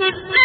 Ha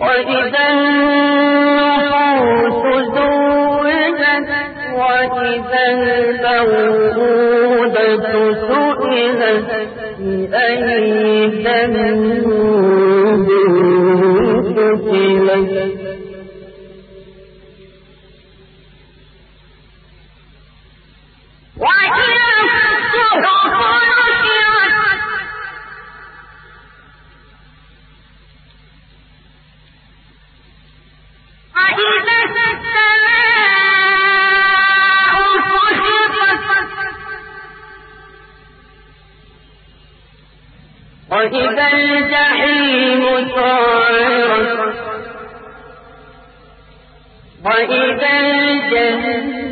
وإذا النفوس زوجت وإذا الموءودة سئلت بأي ذنب وإذا الجحيم سعرت وإذا الجنة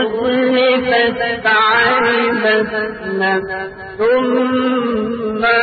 أزلفت علمت نفس ما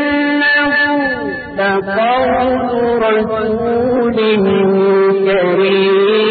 قول رسول كريم.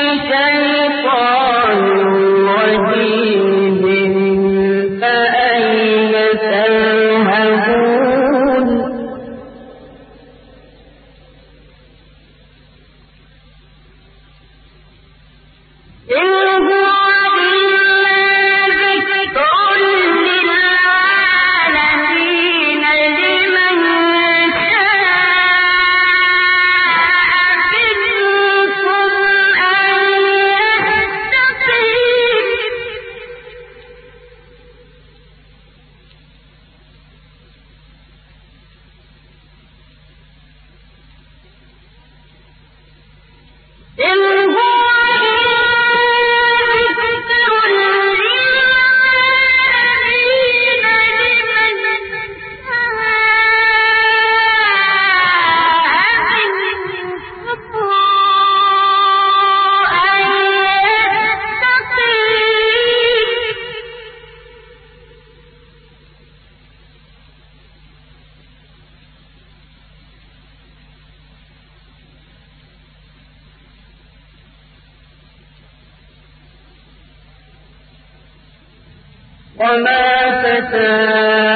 بقول وما تشاءون